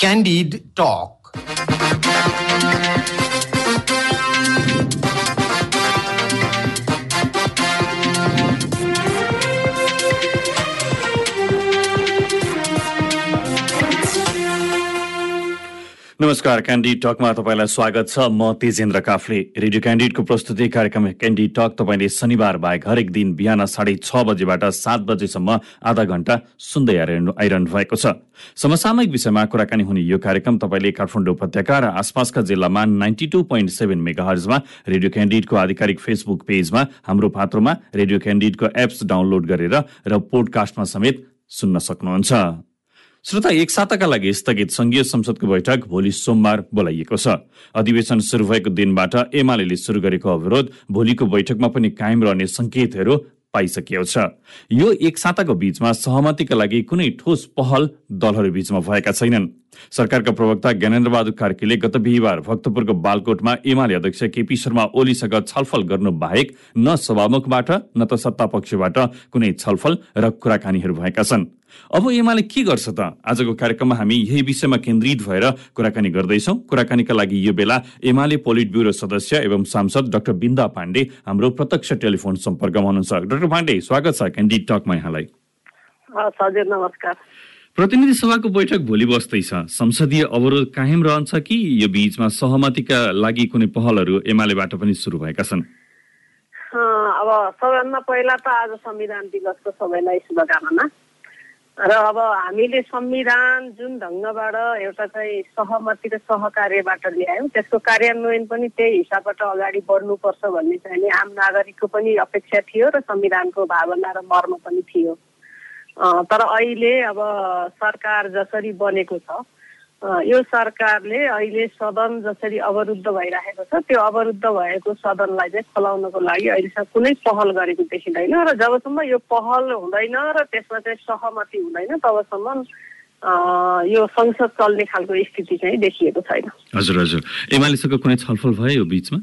Candid Talk. नमस्कार Candid टकमा तपाईँलाई स्वागत छ। म तेजेन्द्र काफले। रेडियो क्यान्डिडको प्रस्तुति कार्यक्रम क्यान्डी टक तपाईँले शनिबार बाहेक हरेक दिन बिहान साढे छ बजेबाट सात बजेसम्म आधा घण्टा सुन्दै आइरहनु आइरहनु भएको छ। समसामयिक विषयमा कुराकानी हुने यो कार्यक्रम तपाईँले काठमाडौँ उपत्यका र आसपासका जिल्लामा ninety two point seven mega radio क्यान्डिडको आधिकारिक फेसबुक पेजमा हाम्रो पात्रोमा रेडियो क्यान्डिडको एप्स डाउनलोड गरेर र पोडकास्टमा समेत सुन्न सक्नुहुन्छ। श्रोता एक साताका लागि स्थगित संघीय संसदको बैठक भोलि सोमबार बोलाइएको छ। अधिवेशन शुरू भएको दिनबाट एमाले शुरू गरेको अवरोध भोलिको बैठकमा पनि कायम रहने संकेतहरू पाइसकिएको छ। यो एक साताको बीचमा सहमतिका लागि कुनै ठोस पहल दलहरू बीचमा भएका छैनन्। सरकारका प्रवक्ता ज्ञानेन्द्र बहादुर कार्कीले गत बिहिबार भक्तपुरको बालकोटमा एमाले अध्यक्ष केपी शर्मा ओलीसँग छलफल गर्नु बाहेक न सभामुखबाट न त सत्ता पक्षबाट कुनै छलफल र कुराकानीहरू भएका छन्। अब एमाले के गर्छ त? आजको कार्यक्रममा हामी यही विषयमा केन्द्रित भएर कुराकानी गर्दैछौ। कुराकानीका लागि यो बेला एमाले पोलिट ब्युरो सदस्य एवं सांसद डाक्टर बिन्दा पाण्डे हाम्रो प्रत्यक्ष टेलिफोन सम्पर्कमा हुनुहुन्छ। डाक्टर पाण्डे स्वागत छ क्यान्डिड टकमा यहाँलाई। नमस्कार। प्रतिनिधि सभाको बैठक भोलि बस्दैछ। संसदीय अवरोध कायम रहन्छ कि यो बीचमा सहमतिका लागि कुनै पहलहरू एमालेबाट पनि सुरु भएका छन्? अब सबैभन्दा पहिला त आज संविधान दिवसको सबैलाई शुभकामना। र अब हामीले संविधान जुन ढङ्गबाट एउटा चाहिँ सहमति र सहकार्यबाट ल्यायौँ त्यसको कार्यान्वयन पनि त्यही हिसाबबाट अगाडि बढ्नुपर्छ भन्ने चाहिँ आम नागरिकको पनि अपेक्षा थियो र संविधानको भावना र मर्म पनि थियो। तर अहिले अब सरकार जसरी बनेको छ यो सरकारले अहिले सदन जसरी अवरुद्ध भइरहेको छ त्यो अवरुद्ध भएको सदनलाई चाहिँ खोलाउनको लागि अहिलेसम्म कुनै पहल गरेको देखिँदैन र जबसम्म यो पहल हुँदैन र त्यसमा चाहिँ सहमति हुँदैन तबसम्म यो संसद चल्ने खालको स्थिति चाहिँ देखिएको छैन। हजुर हजुर। एमालेसँग कुनै छलफल भयो यो बिचमा?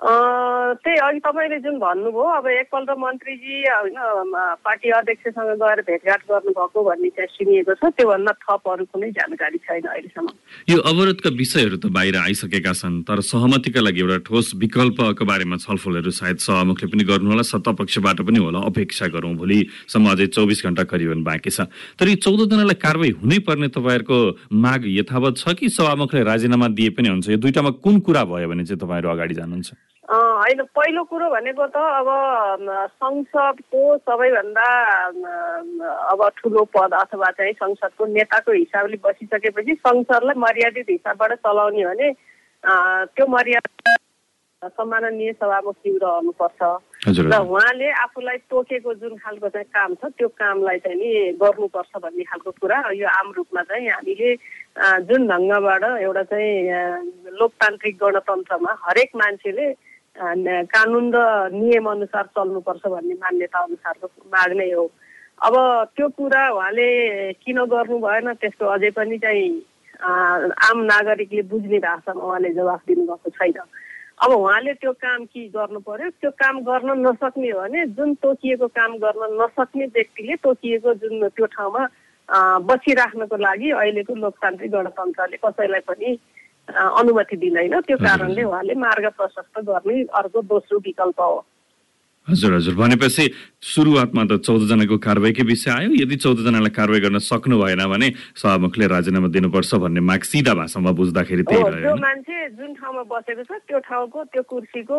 त्यही अघि तपाईँले जुन भन्नुभयो अब एकपल्ट मन्त्रीजी होइन पार्टी अध्यक्षसँग गएर भेटघाट गर्नुभएको भन्ने चाहिँ सुनिएको छ त्योभन्दा थप अरू कुनै जानकारी छैन अहिलेसम्म। यो अवरोधका विषयहरू त बाहिर आइसकेका छन् तर सहमतिका लागि एउटा ठोस विकल्पको बारेमा छलफलहरू सायद सहमुखले पनि गर्नु होला सत्ता पक्षबाट पनि होला अपेक्षा गरौँ भोलिसम्म अझै चौबिस घन्टा करिबन बाँकी छ। तर यो चौधजनालाई कारवाही हुनै पर्ने तपाईँहरूको माग यथावत छ कि सभामुखले राजीनामा दिए पनि हुन्छ? यो दुइटामा कुन कुरा भयो भने चाहिँ तपाईँहरू अगाडि जानुहुन्छ? होइन पहिलो कुरो भनेको त अब संसदको सबैभन्दा अब ठुलो पद अथवा चाहिँ संसदको नेताको हिसाबले बसिसकेपछि संसदलाई मर्यादित हिसाबबाट चलाउने भने त्यो मर्यादा सम्माननीय सभामुखज्यू रहनुपर्छ र उहाँले आफूलाई तोकेको जुन खालको चाहिँ काम छ त्यो कामलाई चाहिँ नि गर्नुपर्छ भन्ने खालको कुरा यो आम रूपमा चाहिँ हामीले जुन ढङ्गबाट एउटा चाहिँ लोकतान्त्रिक गणतन्त्रमा हरेक मान्छेले कानुन र नियम अनुसार चल्नुपर्छ भन्ने मान्यता अनुसारको माग नै हो। अब त्यो कुरा उहाँले किन गर्नु भएन त्यसको अझै पनि चाहिँ आम नागरिकले बुझ्ने भाषामा उहाँले जवाफ दिनुभएको छैन। अब उहाँले त्यो काम के गर्नु पर्यो? त्यो काम गर्न नसक्ने हो भने जुन तोकिएको काम गर्न नसक्ने व्यक्तिले तोकिएको जुन त्यो ठाउँमा बसिराख्नको लागि अहिलेको लोकतान्त्रिक गणतन्त्रले कसैलाई पनि अनुमति दिँदैन। त्यो कारणले उहाँले मार्ग प्रशस्त गर्ने अर्को दोस्रो विकल्प हो। हजुर हजुर। भनेपछि सुरुवातमा त चौधजनाको कारवाहीकै विषय आयो? यदि चौधजनालाई कारवाही गर्न सक्नु भएन भने सभामुखले राजीनामा दिनुपर्छ भन्ने माग सिधा भाषामा बुझ्दाखेरि त्यही त्यो मान्छे जुन ठाउँमा बसेको छ त्यो ठाउँको त्यो कुर्सीको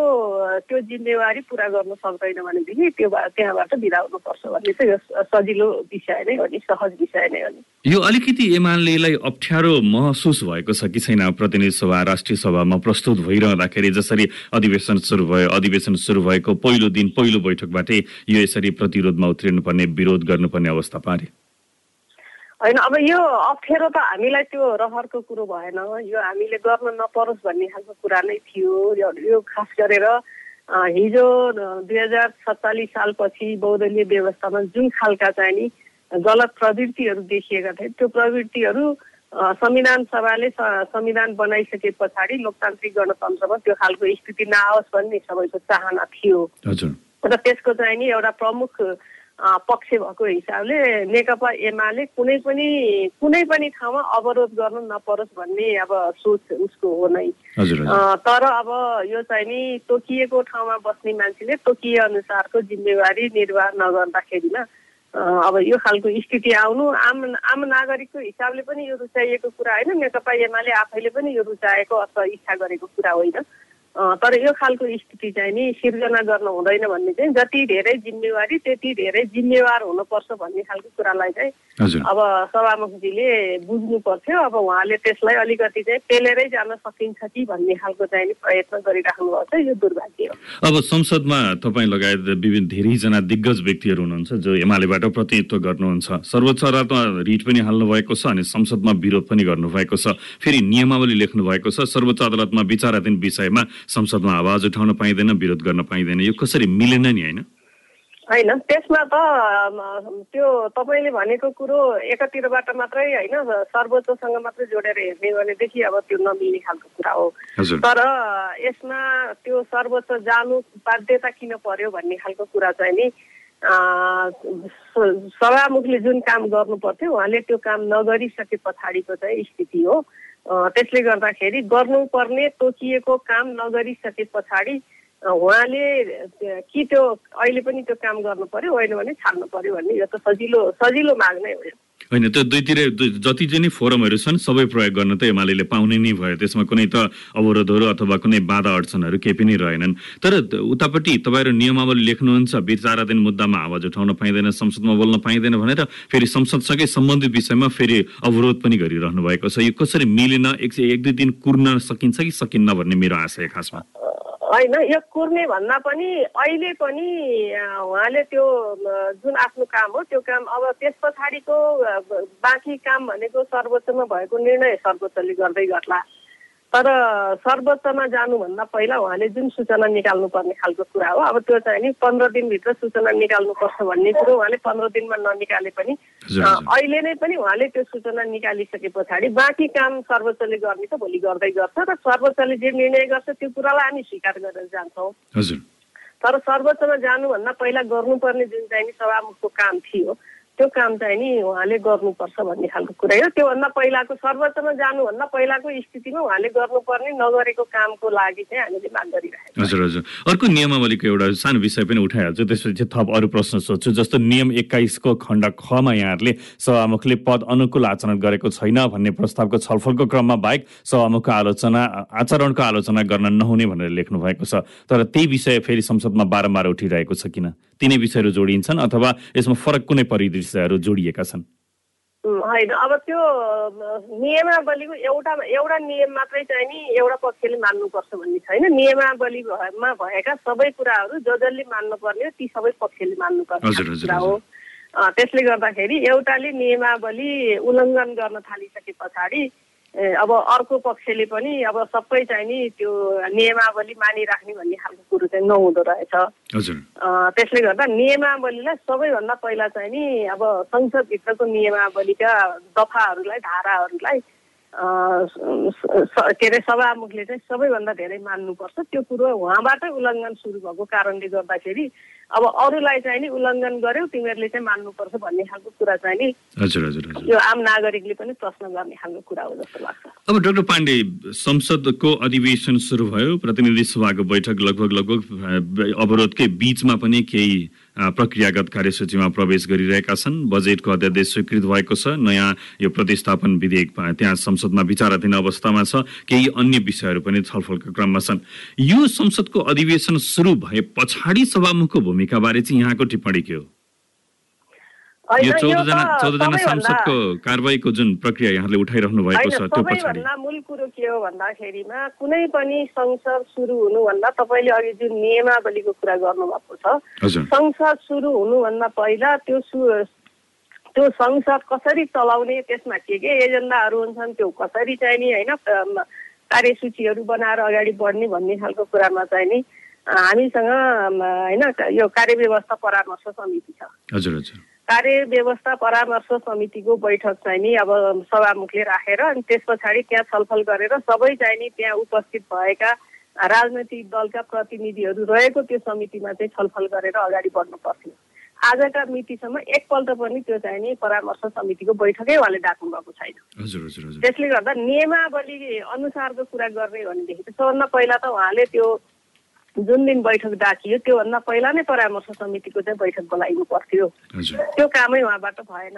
त्यो जिम्मेवारी पुरा गर्न सक्दैन भनेदेखि त्यो त्यहाँबाट बिदा हुनुपर्छ भन्ने चाहिँ यो सजिलो विषय नै हो नि सहज विषय नै हो नि। यो अलिकति एमालेलाई अप्ठ्यारो महसुस भएको छ कि छैन? प्रतिनिधि सभा राष्ट्रिय सभामा प्रस्तुत भइरहँदाखेरि जसरी अधिवेशन सुरु भयो अधिवेशन सुरु भएको पहिलो दिन पहिलो बैठकबाटै यो यसरी प्रतिरोधमा उत्रिनुपर्ने विरोध गर्नुपर्ने अवस्था पारे होइन अब यो अप्ठ्यारो त हामीलाई त्यो रहरको कुरो भएन। यो हामीले गर्न नपरोस् भन्ने खालको कुरा नै थियो। यो खास गरेर हिजो दुई हजार सत्तालिस सालपछि बहुदलीय व्यवस्थामा जुन खालका चाहिँ नि गलत प्रवृत्तिहरू देखिएका थिए। त्यो प्रवृत्तिहरू संविधान सभाले संविधान बनाइसके पछाडि लोकतान्त्रिक गणतन्त्रमा त्यो खालको स्थिति नआओस् भन्ने सबैको चाहना थियो। र त्यसको चाहिँ नि एउटा प्रमुख पक्ष भएको हिसाबले नेकपा एमाले कुनै पनि कुनै पनि ठाउँमा अवरोध गर्नु नपरोस् भन्ने अब सोच उसको हो नै। तर अब यो चाहिँ नि तोकिएको ठाउँमा बस्ने मान्छेले तोकिए अनुसारको जिम्मेवारी निर्वाह नगर्दाखेरिमा अब यो खालको स्थिति आउनु आम आम नागरिकको हिसाबले पनि यो रुचाइएको कुरा होइन। नेकपा एमाले आफैले पनि यो रुचाएको अथवा इच्छा गरेको कुरा होइन। तर यो खालको स्थिति चाहिँ नि सिर्जना गर्न हुँदैन भन्ने चाहिँ जति धेरै जिम्मेवारी त्यति धेरै जिम्मेवार हुनुपर्छ भन्ने खालको कुरालाई चाहिँ अब सभामुखजीले बुझ्नु पर्थ्यो अब उहाँले त्यसलाई अलिकति चाहिँ पेलेरै जान सकिन्छ कि भन्ने खालको चाहिँ प्रयत्न गरिराख्नु भएको छ यो दुर्भाग्य हो। अब संसदमा तपाईँ लगायत विभिन्न धेरैजना दिग्गज व्यक्तिहरू हुनुहुन्छ जो एमालेबाट प्रतिनिधित्व गर्नुहुन्छ। सर्वोच्च अदालतमा रिट पनि हाल्नु भएको छ अनि संसदमा विरोध पनि गर्नुभएको छ। फेरि नियमावली लेख्नु भएको छ। सर्वोच्च अदालतमा विचाराधीन विषयमा संसदमा आवाज उठाउन पाइँदैन विरोध गर्न पाइँदैन। यो कसरी मिलेन नि होइन? होइन त्यसमा त त्यो तपाईँले भनेको कुरो एकातिरबाट मात्रै होइन सर्वोच्चसँग मात्रै जोडेर हेर्ने भनेदेखि अब त्यो नमिल्ने खालको कुरा हो। तर यसमा त्यो सर्वोच्च जानु बाध्यता किन पर्यो भन्ने खालको कुरा चाहिँ नि सभामुखले जुन काम गर्नु पर्थ्यो उहाँले त्यो काम नगरिसके पछाडिको चाहिँ स्थिति हो। त्यसले गर्दाखेरि गर्नुपर्ने तोकिएको काम नगरिसके पछाडि उहाँले कि त्यो अहिले पनि त्यो काम गर्नु पर्यो होइन भने छाड्नु पर्यो भन्ने यो त सजिलो सजिलो माग नै हो होइन त्यो दुईतिर जति चाहिँ फोरमहरू छन् सबै प्रयोग गर्न त एमाले पाउने नै भयो। त्यसमा कुनै त अवरोधहरू अथवा कुनै बाधा अडचनहरू केही पनि रहेनन्। तर उतापट्टि तपाईँहरू नियमावली लेख्नुहुन्छ विचाराधीन मुद्दामा आवाज उठाउन पाइँदैन संसदमा बोल्न पाइँदैन भनेर फेरि संसदसँगै सम्बन्धित विषयमा फेरि अवरोध पनि गरिरहनु भएको छ। यो कसरी मिलेन एक एक दुई दिन कुर्न सकिन्छ कि सकिन्न भन्ने मेरो आशय खासमा? होइन यो कुर्ने भन्दा पनि अहिले पनि उहाँले त्यो जुन आफ्नो काम हो त्यो काम अब त्यस पछाडिको बाँकी काम भनेको सर्वोच्चमा भएको निर्णय सर्वोच्चले गर्दै गर्ला। तर सर्वोच्चमा जानुभन्दा पहिला उहाँले जुन सूचना निकाल्नु पर्ने खालको कुरा हो अब त्यो चाहिँ नि पन्ध्र दिनभित्र सूचना निकाल्नुपर्छ भन्ने कुरो उहाँले पन्ध्र दिनमा ननिकाले पनि। अहिले नै पनि उहाँले त्यो सूचना निकालिसके पछाडि बाँकी काम सर्वोच्चले गर्ने त भोलि गर्दै गर्छ र सर्वोच्चले जे निर्णय गर्छ त्यो कुरालाई हामी स्वीकार गरेर जान्छौँ। तर सर्वोच्चमा जानुभन्दा पहिला गर्नुपर्ने जुन चाहिँ नि सभामुखको काम थियो त्यो काम चाहिँ नि उहाँले गर्नुपर्छ भन्ने खालको कुरा हो त्योभन्दा पहिलाको सर्वोच्चमा जानुभन्दा पहिलाको स्थितिमा उहाँले गर्नुपर्ने नगरेको कामको लागि चाहिँ हामीले माग गरिरहेको हजुर हजुर। अर्को नियमावलीको एउटा सानो विषय पनि उठाइहाल्छु। त्यसपछि थप अरू प्रश्न सोध्छु। जस्तो नियम एक्काइसको खण्ड खमा यहाँहरूले सभामुखले पद अनुकूल आचरण गरेको छैन भन्ने प्रस्तावको छलफलको क्रममा बाहेक सभामुखको आलोचना आचरणको आलोचना गर्न नहुने भनेर लेख्नु भएको छ। तर त्यही विषय फेरि संसदमा बारम्बार उठिरहेको छ किन? तिनै विषयहरू जोडिन्छन् अथवा यसमा फरक कुनै परिदृश्यहरू जोडिएका छन्? होइन। अब त्यो नियमावलीको एउटा एउटा नियम मात्रै चाहिँ नि एउटा पक्षले मान्नुपर्छ भन्ने छैन नियमावलीमा भएका सबै कुराहरू ज जसले मान्नुपर्ने ती सबै पक्षले मान्नुपर्ने कुरा हो। त्यसले गर्दाखेरि एउटाले नियमावली उल्लङ्घन गर्न थालिसके पछाडि अब अर्को पक्षले पनि अब सबै चाहिँ नि त्यो नियमावली मानिराख्ने भन्ने खालको कुरो चाहिँ नहुँदो रहेछ। त्यसले गर्दा नियमावलीलाई सबैभन्दा पहिला चाहिँ नि अब संसदभित्रको नियमावलीका दफाहरूलाई धाराहरूलाई के अरे सभामुखले चाहिँ सबैभन्दा धेरै मान्नुपर्छ। त्यो कुरो उहाँबाटै उल्लङ्घन सुरु भएको कारणले गर्दाखेरि अब अरूलाई चाहिँ नि उल्लङ्घन गर्यो तिमीहरूले चाहिँ मान्नुपर्छ भन्ने खालको कुरा चाहिँ नि हजुर हजुर यो आम नागरिकले पनि प्रश्न गर्ने खालको कुरा हो जस्तो लाग्छ। अब डाक्टर पाण्डे संसदको अधिवेशन सुरु भयो प्रतिनिधि सभाको बैठक लगभग लगभग अवरोधकै बिचमा पनि केही प्रक्रियागत कार्यसूचीमा प्रवेश गरिरहेका छन्। बजेटको अध्यादेश स्वीकृत भएको छ। नयाँ यो प्रतिस्थापन विधेयक त्यहाँ संसदमा विचाराधीन अवस्थामा छ। केही अन्य विषयहरू पनि छलफलका क्रममा छन्। यो संसदको अधिवेशन सुरु भए पछाडि सभामुखको भूमिकाबारे चाहिँ यहाँको टिप्पणी के हो? यो चौधजना चौधजना सांसदको कारवाहीको जुन प्रक्रिया यहाँले उठाइराख्नु भएको छ त्यो पछाडि। मूल कुरो के हो भन्दाखेरिमा कुनै पनि संसद सुरु हुनुभन्दा तपाईँले अघि जुन नियमावलीको कुरा गर्नुभएको छ संसद सुरु हुनुभन्दा पहिला त्यो त्यो संसद कसरी चलाउने त्यसमा के के एजेन्डाहरू हुन्छन् त्यो कसरी चाहिँ नि होइन कार्यसूचीहरू बनाएर अगाडि बढ्ने भन्ने खालको कुरामा चाहिँ नि हामीसँग होइन यो कार्यव्यवस्था परामर्श समिति छ। हजुर हजुर। कार्य व्यवस्था परामर्श समितिको बैठक चाहिँ नि अब सभामुखले राखेर अनि त्यस पछाडि त्यहाँ छलफल गरेर सबै चाहिँ नि त्यहाँ उपस्थित भएका राजनैतिक दलका प्रतिनिधिहरू रहेको त्यो समितिमा चाहिँ छलफल गरेर अगाडि बढ्नु पर्थ्यो। आजका मितिसम्म एकपल्ट पनि त्यो चाहिँ नि परामर्श समितिको बैठकै उहाँले डाक्नु भएको छैन त्यसले गर्दा नियमावली अनुसारको कुरा गर्ने भनेदेखि त सबभन्दा पहिला त उहाँले त्यो जुन दिन बैठक डाकियो त्योभन्दा पहिला नै परामर्श समितिको चाहिँ बैठक बोलाइनु पर्थ्यो। त्यो कामै उहाँबाट भएन।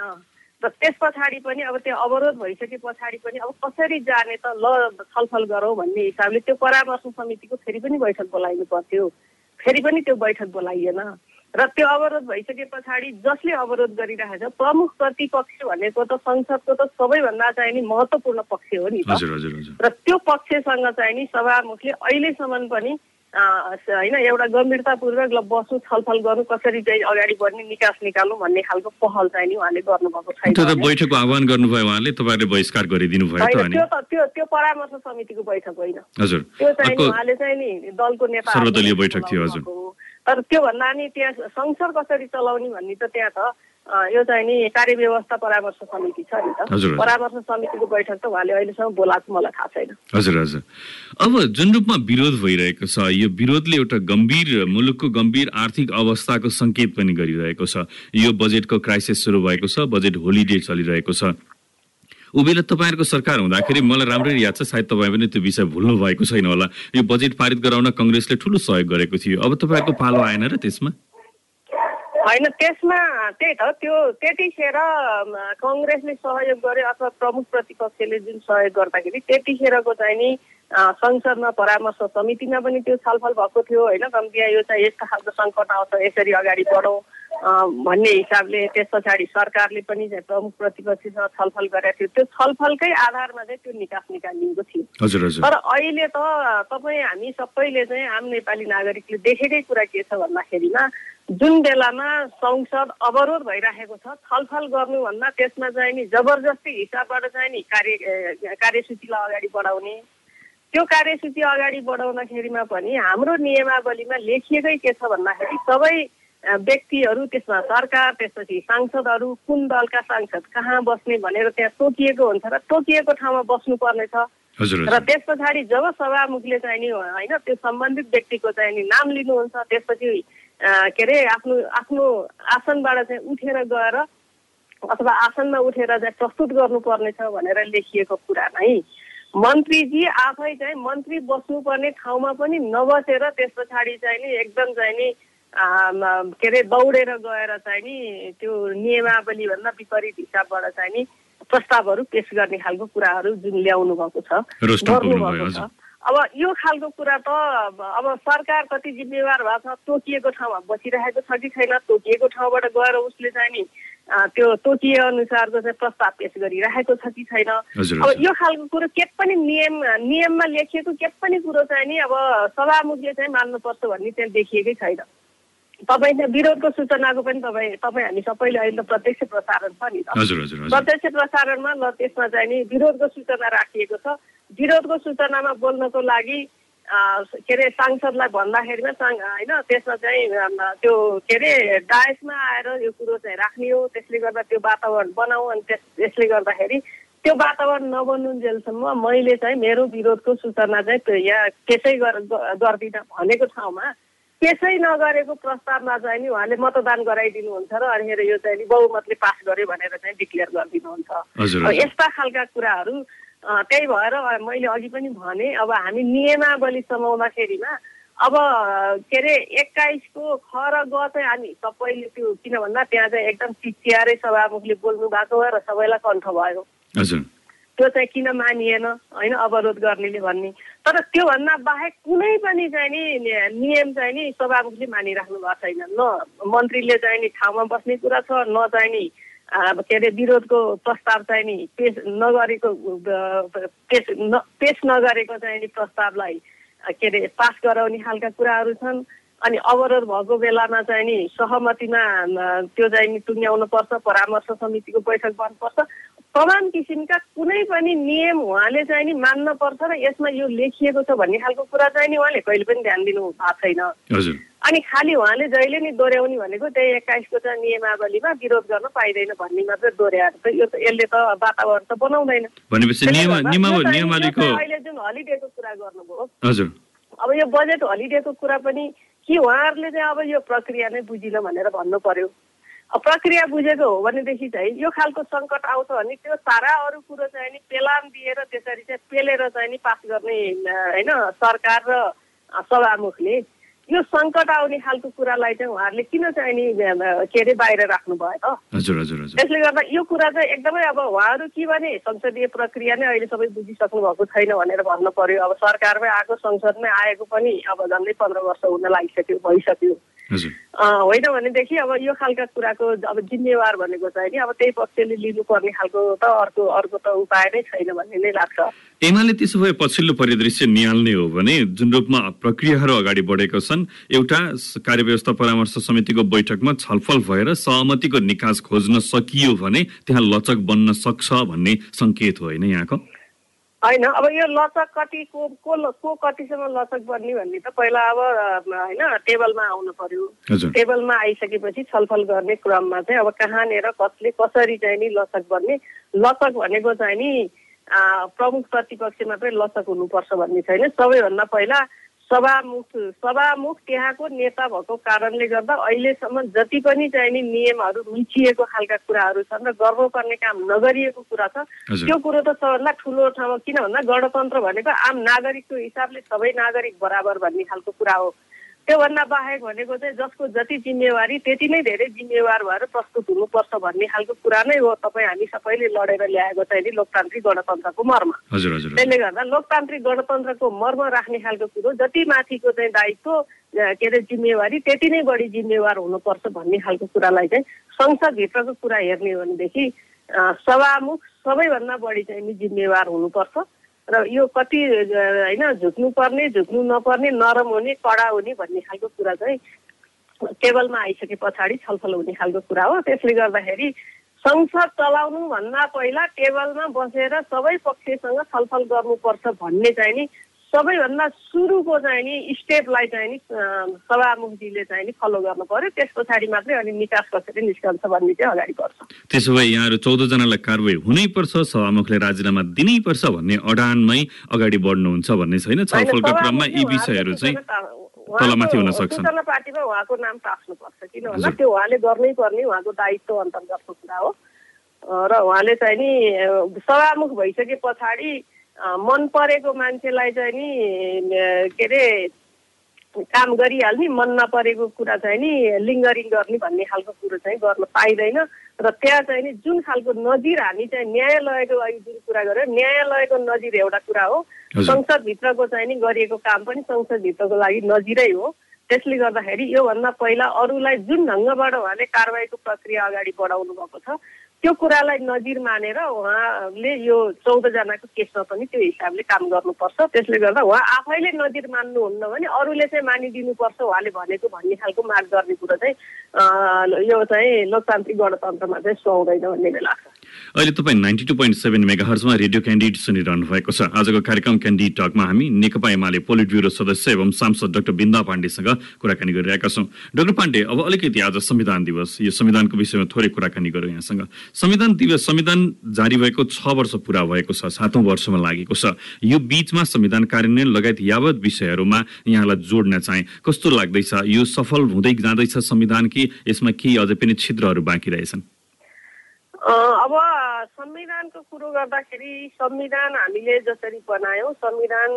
र त्यस पछाडि पनि अब त्यो अवरोध भइसके पछाडि पनि अब कसरी जाने त ल छलफल गरौँ भन्ने हिसाबले त्यो परामर्श समितिको फेरि पनि बैठक बोलाइनु पर्थ्यो। फेरि पनि त्यो बैठक बोलाइएन र त्यो अवरोध भइसके पछाडि जसले अवरोध गरिरहेको छ प्रमुख प्रतिपक्ष भनेको त संसदको त सबैभन्दा चाहिँ नि महत्त्वपूर्ण पक्ष हो नि त। र त्यो पक्षसँग चाहिँ नि सभामुखले अहिलेसम्म पनि होइन एउटा गम्भीरतापूर्वक ल बस्नु छलफल गर्नु कसरी चाहिँ अगाडि बढ्ने निकास निकाल्नु भन्ने खालको पहल चाहिँ नि उहाँले गर्नुभएको छैन बैठकको आह्वान गर्नुभयो उहाँले तपाईँहरूले बहिष्कार गरिदिनु भयो त्यो त त्यो त्यो परामर्श समितिको बैठक होइन। हजुर। त्यो चाहिँ उहाँले चाहिँ नि दलको नेता सर्वदलीय बैठक थियो, हजुर। तर त्योभन्दा नि त्यहाँ संसद कसरी चलाउने भन्ने त त्यहाँ त यो चाहिँ नि कार्यव्यवस्था परामर्श समिति छ नि त। परामर्श समितिको बैठक त उहाँले अहिलेसम्म बोलाएको मलाई थाहा छैन। हजुर हजुर। अब जुन रूपमा विरोध भइरहेको छ यो विरोधले एउटा गम्भीर मुलुकको गम्भीर आर्थिक अवस्थाको सङ्केत पनि गरिरहेको छ। यो बजेटको क्राइसिस सुरु भएको छ बजेट होलिडे चलिरहेको छ। उबेला तपाईँहरूको सरकार हुँदाखेरि मलाई राम्ररी याद छ सायद तपाईँ पनि त्यो विषय भुल्नु भएको छैन होला। यो बजेट पारित गराउन कङ्ग्रेसले ठुलो सहयोग गरेको थियो। अब तपाईँहरूको पालो आएन र त्यसमा? होइन त्यसमा त्यही त त्यो त्यतिखेर कङ्ग्रेसले सहयोग गर्यो अथवा प्रमुख प्रतिपक्षले जुन सहयोग गर्दाखेरि त्यतिखेरको चाहिँ नि संसदमा परामर्श समितिमा पनि त्यो छलफल भएको थियो होइन? कम्ती यो चाहिँ यस्तो खालको सङ्कट आउँछ यसरी अगाडि बढौँ भन्ने हिसाबले त्यस पछाडि सरकारले पनि चाहिँ प्रमुख प्रतिपक्षसँग छलफल गरेको थियो। त्यो छलफलकै आधारमा चाहिँ त्यो निकास निकालिएको थियो। तर अहिले त तपाईँ हामी सबैले चाहिँ आम नेपाली नागरिकले देखेकै कुरा के छ भन्दाखेरिमा जुन बेलामा संसद अवरोध भइराखेको छ छलफल गर्नुभन्दा त्यसमा चाहिँ नि जबरजस्ती हिसाबबाट चाहिँ नि कार्य कार्यसूचीलाई अगाडि बढाउने। त्यो कार्यसूची अगाडि बढाउँदाखेरिमा पनि हाम्रो नियमावलीमा लेखिएकै के छ भन्दाखेरि सबै व्यक्तिहरू त्यसमा सरकार त्यसपछि सांसदहरू कुन दलका सांसद कहाँ बस्ने भनेर त्यहाँ तोकिएको हुन्छ र तोकिएको ठाउँमा बस्नुपर्नेछ। र त्यस पछाडि जब सभामुखले चाहिँ नि होइन त्यो सम्बन्धित व्यक्तिको चाहिँ नि नाम लिनुहुन्छ त्यसपछि के अरे आफ्नो आफ्नो आसनबाट चाहिँ उठेर गएर अथवा आसनमा उठेर चाहिँ प्रस्तुत गर्नुपर्नेछ भनेर लेखिएको कुरा नै मन्त्रीजी आफै चाहिँ मन्त्री बस्नुपर्ने ठाउँमा पनि नबसेर त्यस पछाडि चाहिँ नि एकदम चाहिँ नि के अरे दौडेर गएर चाहिँ नि त्यो नियमावलीभन्दा विपरीत हिसाबबाट चाहिँ नि प्रस्तावहरू पेश गर्ने खालको कुराहरू जुन ल्याउनु भएको छ गर्नुभएको छ। अब यो खालको कुरा त अब सरकार कति जिम्मेवार भएको छ तोकिएको ठाउँमा बसिरहेको छ कि छैन तोकिएको ठाउँबाट गएर उसले चाहिँ नि त्यो तोकिए अनुसारको चाहिँ प्रस्ताव पेश गरिरहेको छ कि छैन। अब। यो खालको कुरो के पनि नियम नियममा लेखिएको के पनि कुरो चाहिँ नि अब सभामुखले चाहिँ मान्नुपर्छ भन्ने त्यहाँ देखिएकै छैन। तपाईँ त्यहाँ विरोधको सूचनाको पनि तपाईँ तपाईँ हामी सबैले अहिले त प्रत्यक्ष प्रसारण छ नि त। प्रत्यक्ष प्रसारणमा ल त्यसमा चाहिँ नि विरोधको सूचना राखिएको छ। विरोधको सूचनामा बोल्नको लागि के अरे सांसदलाई भन्दाखेरिमा साङ होइन त्यसमा चाहिँ त्यो के अरे डायसमा आएर यो कुरो चाहिँ राख्ने हो त्यसले गर्दा त्यो वातावरण बनाऊ अनि त्यस त्यसले गर्दाखेरि त्यो वातावरण नबन्नुन्जेलसम्म मैले चाहिँ मेरो विरोधको सूचना चाहिँ त्यो यहाँ त्यसै गर्दिनँ भनेको ठाउँमा त्यसै नगरेको प्रस्तावमा चाहिँ नि उहाँले मतदान गराइदिनुहुन्छ र अनिखेर यो चाहिँ नि बहुमतले पास गर्यो भनेर चाहिँ डिक्लेयर गरिदिनुहुन्छ। यस्ता खालका कुराहरू त्यही भएर मैले अघि पनि भने अब हामी नियमावली समाउँदाखेरिमा अब के अरे एक्काइसको ख र ग चाहिँ हामी सबैले त्यो किन भन्दा त्यहाँ चाहिँ एकदम चिच्यारै सभामुखले बोल्नु भएको र सबैलाई कण्ठ भयो। त्यो चाहिँ किन मानिएन? होइन अवरोध गर्नेले भन्ने। तर त्योभन्दा बाहेक कुनै पनि चाहिँ नि नियम चाहिँ नि सभामुखले मानिराख्नु भएको छैन। न मन्त्रीले चाहिँ नि ठाउँमा बस्ने कुरा छ न चाहिँ नि के अरे विरोधको प्रस्ताव चाहिँ नि पेस नगरेको पेस न पेस नगरेको चाहिँ नि प्रस्तावलाई के अरे पास गराउने खालका कुराहरू छन्। अनि अवरोध भएको बेलामा चाहिँ नि सहमतिमा त्यो चाहिँ नि टुङ्ग्याउनु पर्छ परामर्श समितिको बैठक बन्नुपर्छ तमाम किसिमका कुनै पनि नियम उहाँले चाहिँ नि मान्न पर्छ र यसमा यो लेखिएको छ भन्ने खालको कुरा चाहिँ नि उहाँले कहिले पनि ध्यान दिनु भएको छैन। अनि खालि उहाँले जहिले नि दोहोऱ्याउने भनेको त्यही एक्काइसको चाहिँ नियमावलीमा विरोध गर्न पाइँदैन भन्ने मात्रै दोहोऱ्याएर त यो त यसले त वातावरण त बनाउँदैन। भनेपछि अहिले जुन हलिडेको कुरा गर्नुभयो। हजुर। अब यो बजेट हलिडेको कुरा पनि कि उहाँहरूले चाहिँ अब यो प्रक्रिया नै बुझिन भनेर भन्नु पर्यो प्रक्रिया बुझेको हो भनेदेखि चाहिँ यो खालको सङ्कट आउँछ भने त्यो सारा अरू कुरो चाहिँ नि पेलान दिएर त्यसरी चाहिँ पेलेर चाहिँ नि पास गर्ने होइन सरकार र सभामुखले यो सङ्कट आउने खालको कुरालाई चाहिँ उहाँहरूले किन चाहिँ नि के अरे बाहिर राख्नुभयो? त हजुर हजुर हजुर। त्यसले गर्दा यो कुरा चाहिँ एकदमै अब उहाँहरू के भने संसदीय प्रक्रिया नै अहिले सबै बुझिसक्नु भएको छैन भनेर भन्नु पर्यो। अब सरकारमै आएको संसदमै आएको पनि अब झन्डै पन्ध्र वर्ष हुन लागिसक्यो भइसक्यो। होइन भनेदेखि अब यो खालका कुराको अब जिम्मेवार भनेको चाहिँ नि अब त्यही पक्षले लिनुपर्ने खालको त अर्को अर्को त उपाय नै छैन भन्ने नै लाग्छ। एमाले त्यसो भए पछिल्लो परिदृश्य निहाल्ने हो भने जुन रूपमा प्रक्रियाहरू अगाडि बढेका छन् एउटा कार्यव्यवस्था परामर्श समितिको बैठकमा छलफल भएर सहमतिको निकास खोज्न सकियो भने त्यहाँ लचक बन्न सक्छ भन्ने सङ्केत हो होइन यहाँको? होइन अब यो लचक कति को को को कतिसम्म लचक बन्ने भन्ने त पहिला अब होइन टेबलमा आउनु पर्यो। टेबलमा आइसकेपछि छलफल गर्ने क्रममा चाहिँ अब कहाँनिर कसले कसरी चाहिँ नि लचक बन्ने लचक भनेको चाहिँ नि प्रमुख प्रतिपक्ष मात्रै लचक हुनुपर्छ भन्ने छैन। सबैभन्दा पहिला सभामुख सभामुख त्यहाँको नेता भएको कारणले गर्दा अहिलेसम्म जति पनि चाहिँ नि नियमहरू मिचिएको खालका कुराहरू छन् र गर्नुपर्ने काम नगरिएको कुरा छ। त्यो कुरो त सबभन्दा ठुलो ठाउँमा किन भन्दा गणतन्त्र भनेको आम नागरिकको हिसाबले सबै नागरिक बराबर भन्ने खालको कुरा हो। त्योभन्दा बाहेक भनेको चाहिँ जसको जति जिम्मेवारी त्यति नै धेरै जिम्मेवार भएर प्रस्तुत हुनुपर्छ भन्ने खालको कुरा नै हो तपाईँ हामी सबैले लडेर ल्याएको चाहिँ नि लोकतान्त्रिक गणतन्त्रको मर्म। त्यसले गर्दा लोकतान्त्रिक गणतन्त्रको मर्म राख्ने खालको कुरो जति माथिको चाहिँ दायित्व के अरे जिम्मेवारी त्यति नै बढी जिम्मेवार हुनुपर्छ भन्ने खालको कुरालाई चाहिँ संसदभित्रको कुरा हेर्ने हो भनेदेखि सभामुख सबैभन्दा बढी चाहिँ नि जिम्मेवार हुनुपर्छ। र यो कति होइन झुक्नु पर्ने झुक्नु नपर्ने नरम हुने कडा हुने भन्ने खालको कुरा चाहिँ टेबलमा आइसके पछाडि छलफल हुने खालको कुरा हो। त्यसले गर्दाखेरि संसद चलाउनु भन्दा पहिला टेबलमा बसेर सबै पक्षसँग छलफल गर्नुपर्छ भन्ने चाहिँ नि सबैभन्दा सुरुको चाहिँ नि स्टेपलाई चाहिँ नि सभामुखजीले चाहिँ नि फलो गर्नु पर्यो त्यस पछाडि मात्रै अनि निकास कसरी निस्कन्छ भन्ने चाहिँ अगाडि बढ्छ। त्यसो भए यहाँहरू चौधजनालाई कारवाही हुनैपर्छ सभामुखले राजीनामा दिनैपर्छ भन्ने अडानमै अगाडि बढ्नुहुन्छ भन्ने छैन। छलफलको क्रममा यी विषयहरू चाहिँ तलमाथि हुन सक्छ पार्टीमा उहाँको नाम टाँस्नुपर्छ। किन भन्दा त्यो उहाँले गर्नै पर्ने उहाँको दायित्व अन्तर्गतको कुरा हो। र उहाँले चाहिँ नि सभामुख भइसके पछाडि मन परेको मान्छेलाई चाहिँ नि के अरे काम गरिहाल्ने मन नपरेको कुरा चाहिँ नि लिङ्गरिङ गर्ने भन्ने खालको कुरो चाहिँ गर्न पाइँदैन। र त्यहाँ चाहिँ नि जुन खालको नजिर हामी चाहिँ न्यायालयको लागि जुन कुरा गर्यो न्यायालयको नजिर एउटा कुरा हो। संसदभित्रको चाहिँ नि गरिएको काम पनि संसदभित्रको लागि नजिरै हो। त्यसले गर्दाखेरि योभन्दा पहिला अरूलाई जुन ढङ्गबाट उहाँले कारवाहीको प्रक्रिया अगाडि बढाउनु भएको छ त्यो कुरालाई नजिर मानेर उहाँले यो चौधजनाको केसमा पनि त्यो हिसाबले काम गर्नुपर्छ। त्यसले गर्दा उहाँ आफैले नजिर मान्नुहुन्न भने अरूले चाहिँ मानिदिनुपर्छ। उहाँले भनेको भन्ने खालको माग गर्ने कुरो चाहिँ यो चाहिँ लोकतान्त्रिक गणतन्त्रमा चाहिँ सुहाउँदैन भन्ने लाग्छ अहिले तपाईँ ninety two point seven mega हर्समा radio candidate सुनिरहनु भएको छ। आजको कार्यक्रम क्यान्डिडेट टकमा हामी नेकपा एमाले पोलिट ब्युरो सदस्य एवं सांसद डाक्टर बिन्दा पाण्डेसँग कुराकानी गरिरहेका छौँ। डाक्टर पाण्डे अब अलिकति आज संविधान दिवस यो संविधानको विषयमा थोरै कुराकानी गरौँ यहाँसँग। संविधान दिवस संविधान जारी भएको छ वर्ष पुरा भएको छ सातौँ वर्षमा लागेको छ। यो बिचमा संविधान कार्यान्वयन लगायत यावत विषयहरूमा यहाँलाई जोड्न चाहे कस्तो लाग्दैछ यो सफल हुँदै जाँदैछ संविधान कि यसमा केही अझै पनि छिद्रहरू बाँकी रहेछन्? अब संविधानको कुरो गर्दाखेरि संविधान हामीले जसरी बनायौँ संविधान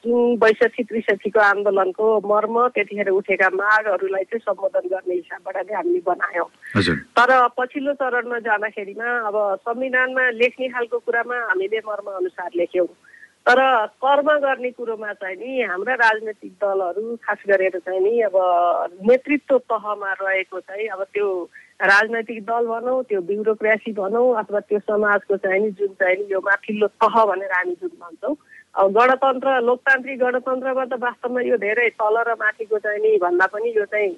जुन बैसठी त्रिसठीको आन्दोलनको मर्म त्यतिखेर उठेका मागहरूलाई चाहिँ सम्बोधन गर्ने हिसाबबाट नै हामीले बनायौँ। तर पछिल्लो चरणमा जाँदाखेरिमा अब संविधानमा लेख्ने खालको कुरामा हामीले मर्म अनुसार लेख्यौँ। तर कर्म गर्ने कुरोमा चाहिँ नि हाम्रा राजनैतिक दलहरू खास गरेर चाहिँ नि अब नेतृत्व तहमा रहेको चाहिँ अब त्यो राजनैतिक दल भनौँ त्यो ब्युरोक्रेसी भनौँ अथवा त्यो समाजको चाहिँ नि जुन चाहिँ नि यो माथिल्लो तह भनेर हामी जुन भन्छौँ। अब गणतन्त्र लोकतान्त्रिक गणतन्त्रमा त वास्तवमा यो धेरै तल र माथिको चाहिँ नि भन्दा पनि यो चाहिँ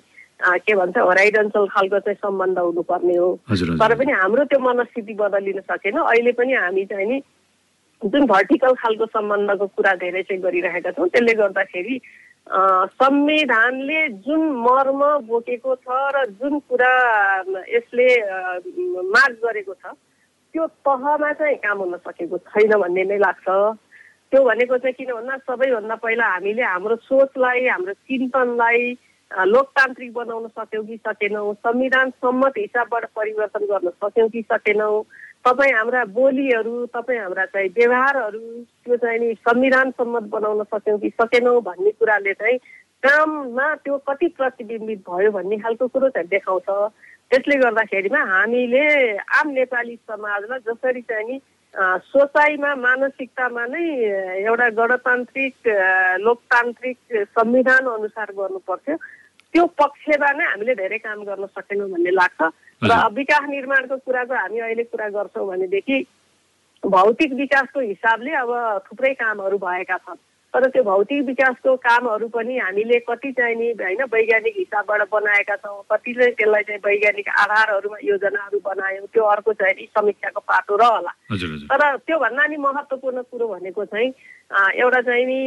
के भन्छ होराइडन्सल खालको चाहिँ सम्बन्ध हुनुपर्ने हो। तर पनि हाम्रो त्यो मनस्थिति बदलिन सकेन। अहिले पनि हामी चाहिँ नि जुन भर्टिकल खालको सम्बन्धको कुरा धेरै चाहिँ गरिरहेका छौँ त्यसले गर्दाखेरि संविधानले जुन मर्म बोकेको छ र जुन कुरा यसले माग गरेको छ त्यो तहमा चाहिँ काम हुन सकेको छैन भन्ने नै लाग्छ। त्यो भनेको चाहिँ किन भन्दा सबैभन्दा पहिला हामीले हाम्रो सोचलाई हाम्रो चिन्तनलाई लोकतान्त्रिक बनाउन सक्यौँ कि सकेनौँ? संविधान सम्मत हिसाबबाट परिवर्तन गर्न सक्यौँ कि सकेनौँ? तपाईँ हाम्रा बोलीहरू तपाईँ हाम्रा चाहिँ व्यवहारहरू त्यो चाहिँ नि संविधान सम्मत बनाउन सक्यौँ कि सकेनौँ भन्ने कुराले चाहिँ काममा त्यो कति प्रतिबिम्बित भयो भन्ने खालको कुरो चाहिँ देखाउँछ। त्यसले गर्दाखेरिमा हामीले आम नेपाली समाजलाई जसरी चाहिँ नि सोचाइमा मानसिकतामा नै एउटा गणतान्त्रिक लोकतान्त्रिक संविधान अनुसार गर्नुपर्थ्यो त्यो पक्षमा नै हामीले धेरै काम गर्न सकेनौँ भन्ने लाग्छ। र विकास निर्माणको कुराको हामी अहिले कुरा गर्छौँ भनेदेखि भौतिक विकासको हिसाबले अब थुप्रै कामहरू भएका छन्। तर त्यो भौतिक विकासको कामहरू पनि हामीले कति चाहिँ नि होइन वैज्ञानिक हिसाबबाट बनाएका छौँ कतिले त्यसलाई चाहिँ वैज्ञानिक आधारहरूमा योजनाहरू बनायौँ त्यो अर्को चाहिँ नि समीक्षाको पाटो रहला। तर त्योभन्दा नि महत्त्वपूर्ण कुरो भनेको चाहिँ एउटा चाहिँ नि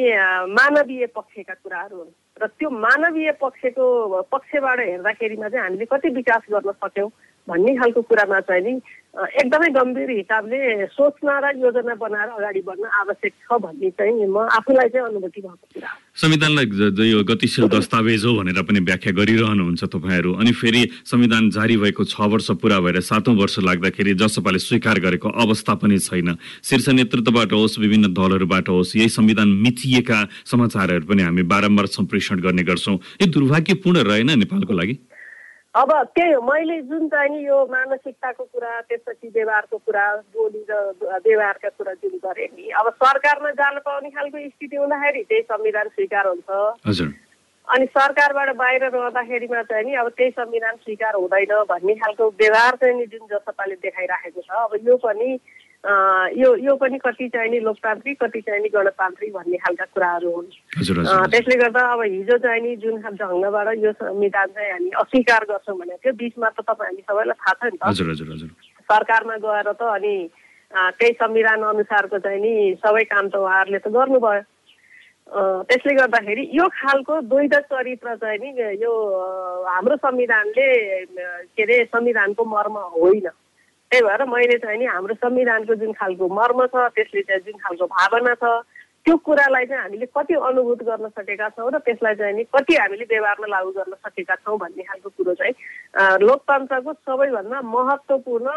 मानवीय पक्षका कुराहरू हुन्। र त्यो मानवीय पक्षको पक्षबाट हेर्दाखेरिमा चाहिँ हामीले कति विकास गर्न सक्यौँ भन्ने खालको कुरामा चाहिँ नि एकदमै गम्भीर हिसाबले सोच्न र योजना बनाएर अगाडि बढ्न आवश्यक छ भन्ने चाहिँ म आफूलाई चाहिँ अनुभूति भएको कुरा संविधानलाई यो गतिशील दस्तावेज हो भनेर पनि व्याख्या गरिरहनुहुन्छ तपाईँहरू। अनि फेरि संविधान जारी भएको छ वर्ष पुरा भएर सातौँ वर्ष लाग्दाखेरि जसपाले स्वीकार गरेको अवस्था पनि छैन। शीर्ष नेतृत्वबाट होस् विभिन्न दलहरूबाट होस् यही संविधान मिचिएका समाचारहरू पनि हामी बारम्बार सम्प्रेषण गर्ने गर्छौँ। यो दुर्भाग्यपूर्ण रहेन नेपालको लागि? अब त्यही हो मैले जुन चाहिँ नि यो मानसिकताको कुरा त्यसपछि व्यवहारको कुरा बोली र व्यवहारका कुरा जुन गरेँ नि अब सरकारमा जान पाउने खालको स्थिति हुँदाखेरि त्यही संविधान स्वीकार हुन्छ। अनि सरकारबाट बाहिर रहँदाखेरिमा चाहिँ नि अब त्यही संविधान स्वीकार हुँदैन भन्ने खालको व्यवहार चाहिँ नि जुन जसपाले देखाइराखेको छ अब यो पनि यो यो पनि कति चाहिँ नि लोकतान्त्रिक कति चाहिँ नि गणतान्त्रिक भन्ने खालका कुराहरू हुन्। त्यसले गर्दा अब हिजो चाहिँ नि जुन ढङ्गबाट यो संविधान चाहिँ हामी अस्वीकार गर्छौँ भनेको थियो बिचमा त तपाईँ हामी सबैलाई थाहा छ नि त। सरकारमा गएर त अनि त्यही संविधान अनुसारको चाहिँ नि सबै काम त उहाँहरूले त गर्नुभयो। त्यसले गर्दाखेरि यो खालको द्वैध चरित्र चाहिँ नि यो हाम्रो संविधानले के अरे संविधानको मर्म होइन। त्यही भएर मैले चाहिँ नि हाम्रो संविधानको जुन खालको मर्म छ त्यसले चाहिँ जुन खालको भावना छ त्यो कुरालाई चाहिँ हामीले कति अनुभूत गर्न सकेका छौँ र त्यसलाई चाहिँ नि कति हामीले व्यवहारमा लागू गर्न सकेका छौँ भन्ने खालको कुरो चाहिँ लोकतन्त्रको सबैभन्दा महत्त्वपूर्ण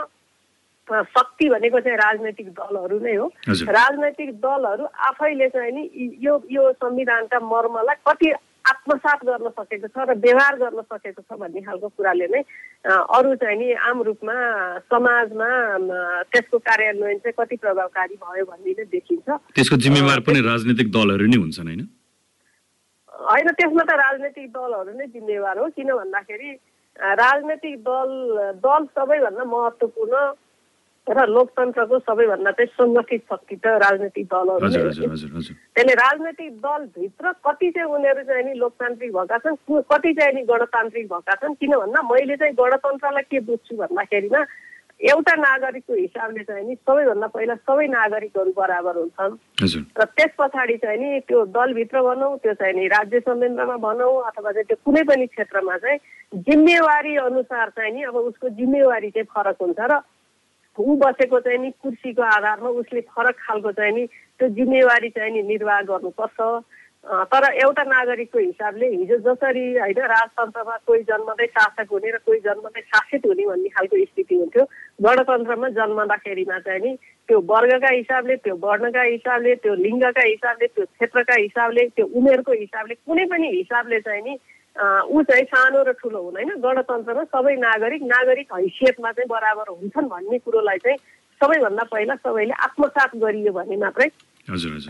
शक्ति भनेको चाहिँ राजनैतिक दलहरू नै हो। राजनैतिक दलहरू आफैले चाहिँ नि यो यो संविधानका मर्मलाई कति आत्मसात गर्न सकेको छ र व्यवहार गर्न सकेको छ भन्ने खालको कुराले नै अरू चाहिँ नि आम रूपमा समाजमा त्यसको कार्यान्वयन चाहिँ कति प्रभावकारी भयो भन्ने नै देखिन्छ। त्यसको जिम्मेवार पनि राजनैतिक दलहरू नै हुन्छन् होइन? होइन त्यसमा त राजनैतिक दलहरू नै जिम्मेवार हो किन भन्दाखेरि राजनैतिक दल दल सबैभन्दा महत्त्वपूर्ण र लोकतन्त्रको सबैभन्दा चाहिँ सङ्गठित शक्ति त राजनैतिक दलहरू त्यसले राजनैतिक दलभित्र कति चाहिँ उनीहरू चाहिँ नि लोकतान्त्रिक भएका छन् कति चाहिँ नि गणतान्त्रिक भएका छन् किन भन्दा मैले चाहिँ गणतन्त्रलाई के बुझ्छु भन्दाखेरिमा एउटा नागरिकको हिसाबले चाहिँ नि सबैभन्दा पहिला सबै नागरिकहरू बराबर हुन्छन्। र त्यस पछाडि चाहिँ नि त्यो दलभित्र भनौँ त्यो चाहिँ नि राज्य संयन्त्रमा भनौँ अथवा चाहिँ त्यो कुनै पनि क्षेत्रमा चाहिँ जिम्मेवारी अनुसार चाहिँ नि अब उसको जिम्मेवारी चाहिँ फरक हुन्छ र ऊ बसेको चाहिँ नि कुर्सीको आधारमा उसले फरक खालको चाहिँ नि त्यो जिम्मेवारी चाहिँ नि निर्वाह गर्नुपर्छ। तर एउटा नागरिकको हिसाबले हिजो जसरी होइन राजतन्त्रमा कोही जन्मदै शासक हुने र कोही जन्मदै शासित हुने भन्ने खालको स्थिति हुन्थ्यो गणतन्त्रमा जन्मँदाखेरिमा चाहिँ नि त्यो वर्गका हिसाबले त्यो वर्णका हिसाबले त्यो लिङ्गका हिसाबले त्यो क्षेत्रका हिसाबले त्यो उमेरको हिसाबले कुनै पनि हिसाबले चाहिँ नि ऊ चाहिँ सानो र ठुलो हुँदैन गणतन्त्रमा सबै नागरिक नागरिक हैसियतमा चाहिँ बराबर हुन्छन् भन्ने कुरोलाई चाहिँ सबैभन्दा पहिला सबैले आत्मसात गरियो भने मात्रै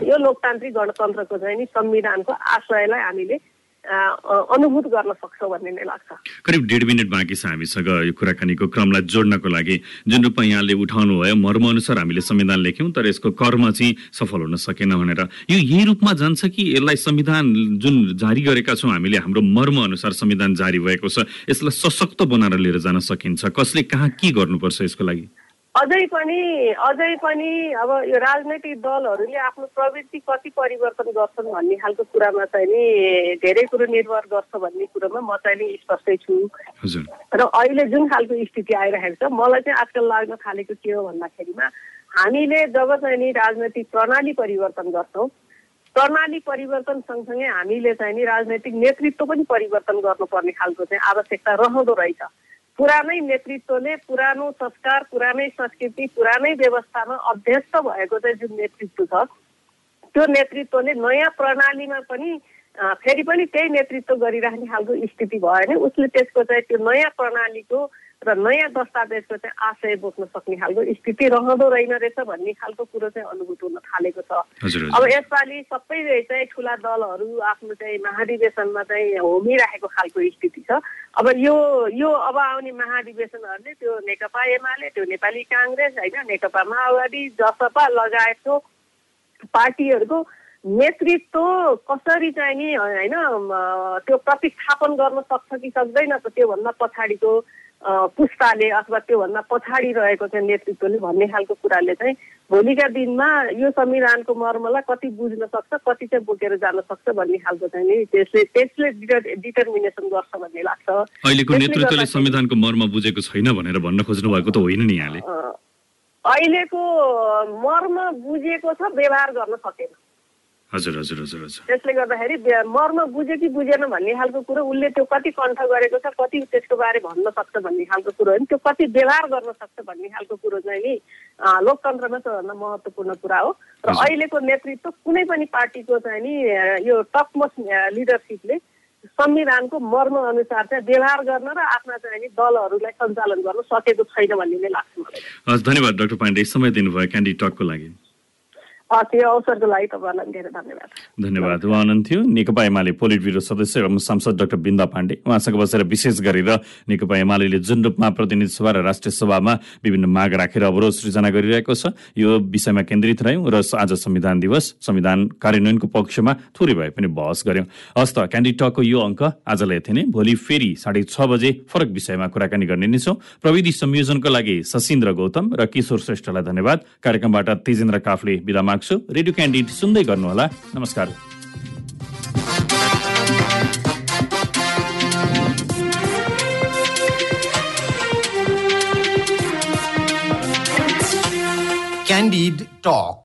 यो लोकतान्त्रिक गणतन्त्रको चाहिँ नि संविधानको आशयलाई हामीले अनुभूत गर्न सक्छौँ भन्ने लाग्छ। करिब डेढ मिनट बाँकी छ हामीसँग यो कुराकानीको क्रमलाई जोड्नको लागि। जुन रूपमा यहाँले उठाउनु भयो मर्म अनुसार हामीले संविधान लेख्यौँ तर यसको कर्म चाहिँ सफल हुन सकेन भनेर। यो यही रूपमा जान्छ कि यसलाई संविधान जुन जारी गरेका छौँ हामीले हाम्रो मर्म अनुसार संविधान जारी भएको छ यसलाई सशक्त बनाएर लिएर जान सकिन्छ? कसले कहाँ के गर्नुपर्छ यसको लागि? अझै पनि अझै पनि अब यो राजनैतिक दलहरूले आफ्नो प्रवृत्ति कति परिवर्तन गर्छन् भन्ने खालको कुरामा चाहिँ नि धेरै कुरो निर्भर गर्छ भन्ने कुरोमा म चाहिँ नि स्पष्टै छु। र अहिले जुन खालको स्थिति आइरहेको छ मलाई चाहिँ आजकल लाग्न थालेको के हो भन्दाखेरिमा हामीले जब चाहिँ नि राजनैतिक प्रणाली परिवर्तन गर्छौँ प्रणाली परिवर्तन सँगसँगै हामीले चाहिँ नि राजनैतिक नेतृत्व पनि परिवर्तन गर्नुपर्ने खालको चाहिँ आवश्यकता रहँदो रहेछ। पुरानै नेतृत्वले पुरानो संस्कार पुरानै संस्कृति पुरानै व्यवस्थामा अभ्यस्त भएको चाहिँ जुन नेतृत्व छ त्यो नेतृत्वले नयाँ प्रणालीमा पनि फेरि पनि त्यही नेतृत्व गरिराख्ने खालको स्थिति भयो भने उसले त्यसको चाहिँ त्यो नयाँ प्रणालीको र नयाँ दस्तावेजको चाहिँ आशय बोक्न सक्ने खालको स्थिति रहँदो रहेन रहेछ भन्ने खालको कुरो चाहिँ अनुभूत हुन थालेको छ। अब यसपालि सबै चाहिँ ठुला दलहरू आफ्नो चाहिँ महाधिवेशनमा चाहिँ होमिराखेको खालको स्थिति छ। अब यो यो अब आउने महाधिवेशनहरूले त्यो नेकपा एमाले त्यो नेपाली काङ्ग्रेस होइन नेकपा माओवादी जसपा लगायतको पार्टीहरूको नेतृत्व कसरी चाहिँ नि होइन त्यो प्रतिस्थापन गर्न सक्छ कि सक्दैन त त्योभन्दा पछाडिको पुस्ताले अथवा त्योभन्दा पछाडि रहेको चाहिँ नेतृत्वले भन्ने खालको कुराले चाहिँ भोलिका दिनमा यो संविधानको मर्मलाई कति बुझ्न सक्छ कति चाहिँ बोकेर जान सक्छ भन्ने खालको चाहिँ नि त्यसले त्यसले डिटर्मिनेसन गर्छ भन्ने लाग्छ। अहिलेको नेतृत्वले संविधानको मर्म बुझेको छैन भनेर भन्न खोज्नु भएको त होइन नि यहाँले। अहिलेको मर्म बुझेको छ व्यवहार गर्न सकेन। हजुर हजुर हजुर हजुर। त्यसले गर्दाखेरि मर्म बुझ्यो कि बुझेन भन्ने खालको कुरो उसले त्यो कति कण्ठ गरेको छ कति त्यसको बारे भन्न सक्छ भन्ने खालको कुरो हो नि त्यो कति व्यवहार गर्न सक्छ भन्ने खालको कुरो चाहिँ नि लोकतन्त्रमा सबभन्दा महत्त्वपूर्ण कुरा हो। र अहिलेको नेतृत्व कुनै पनि पार्टीको चाहिँ नि यो टपमोस्ट लिडरसिपले संविधानको मर्म अनुसार चाहिँ व्यवहार गर्न र आफ्ना चाहिँ नि दलहरूलाई सञ्चालन गर्न सकेको छैन भन्ने नै लाग्छ मलाई। धन्यवाद डाक्टर पाण्डे। समय दिनुभयो क्यान्डी टकको लागि। धन्यवाद। उहाँ हुनुहुन्थ्यो नेकपा एमाले पोलिट ब्युरो सदस्य एवं सांसद डाक्टर बिन्दा पाण्डे। उहाँसँग बसेर विशेष गरेर नेकपा एमाले जुन रूपमा प्रतिनिधि सभा र राष्ट्रिय सभामा विभिन्न माग राखेर अवरोध सृजना गरिरहेको छ यो विषयमा केन्द्रित रह्यौँ र आज संविधान दिवस संविधान कार्यान्वयनको पक्षमा थोरै भए पनि बहस गर्यौँ। हस्त क्यान्डिटको यो अङ्क आजलाई यति नै। भोलि फेरि साढे छ बजे फरक विषयमा कुराकानी गर्ने नै छौँ। प्रविधि संयोजनको लागि सशिन्द्र गौतम र किशोर श्रेष्ठलाई धन्यवाद। कार्यक्रमबाट तेजेन्द्र काफले विदा राख्छु। रेडियो क्यान्डिड सुन्दै गर्नुहोला नमस्कार। Candid talk.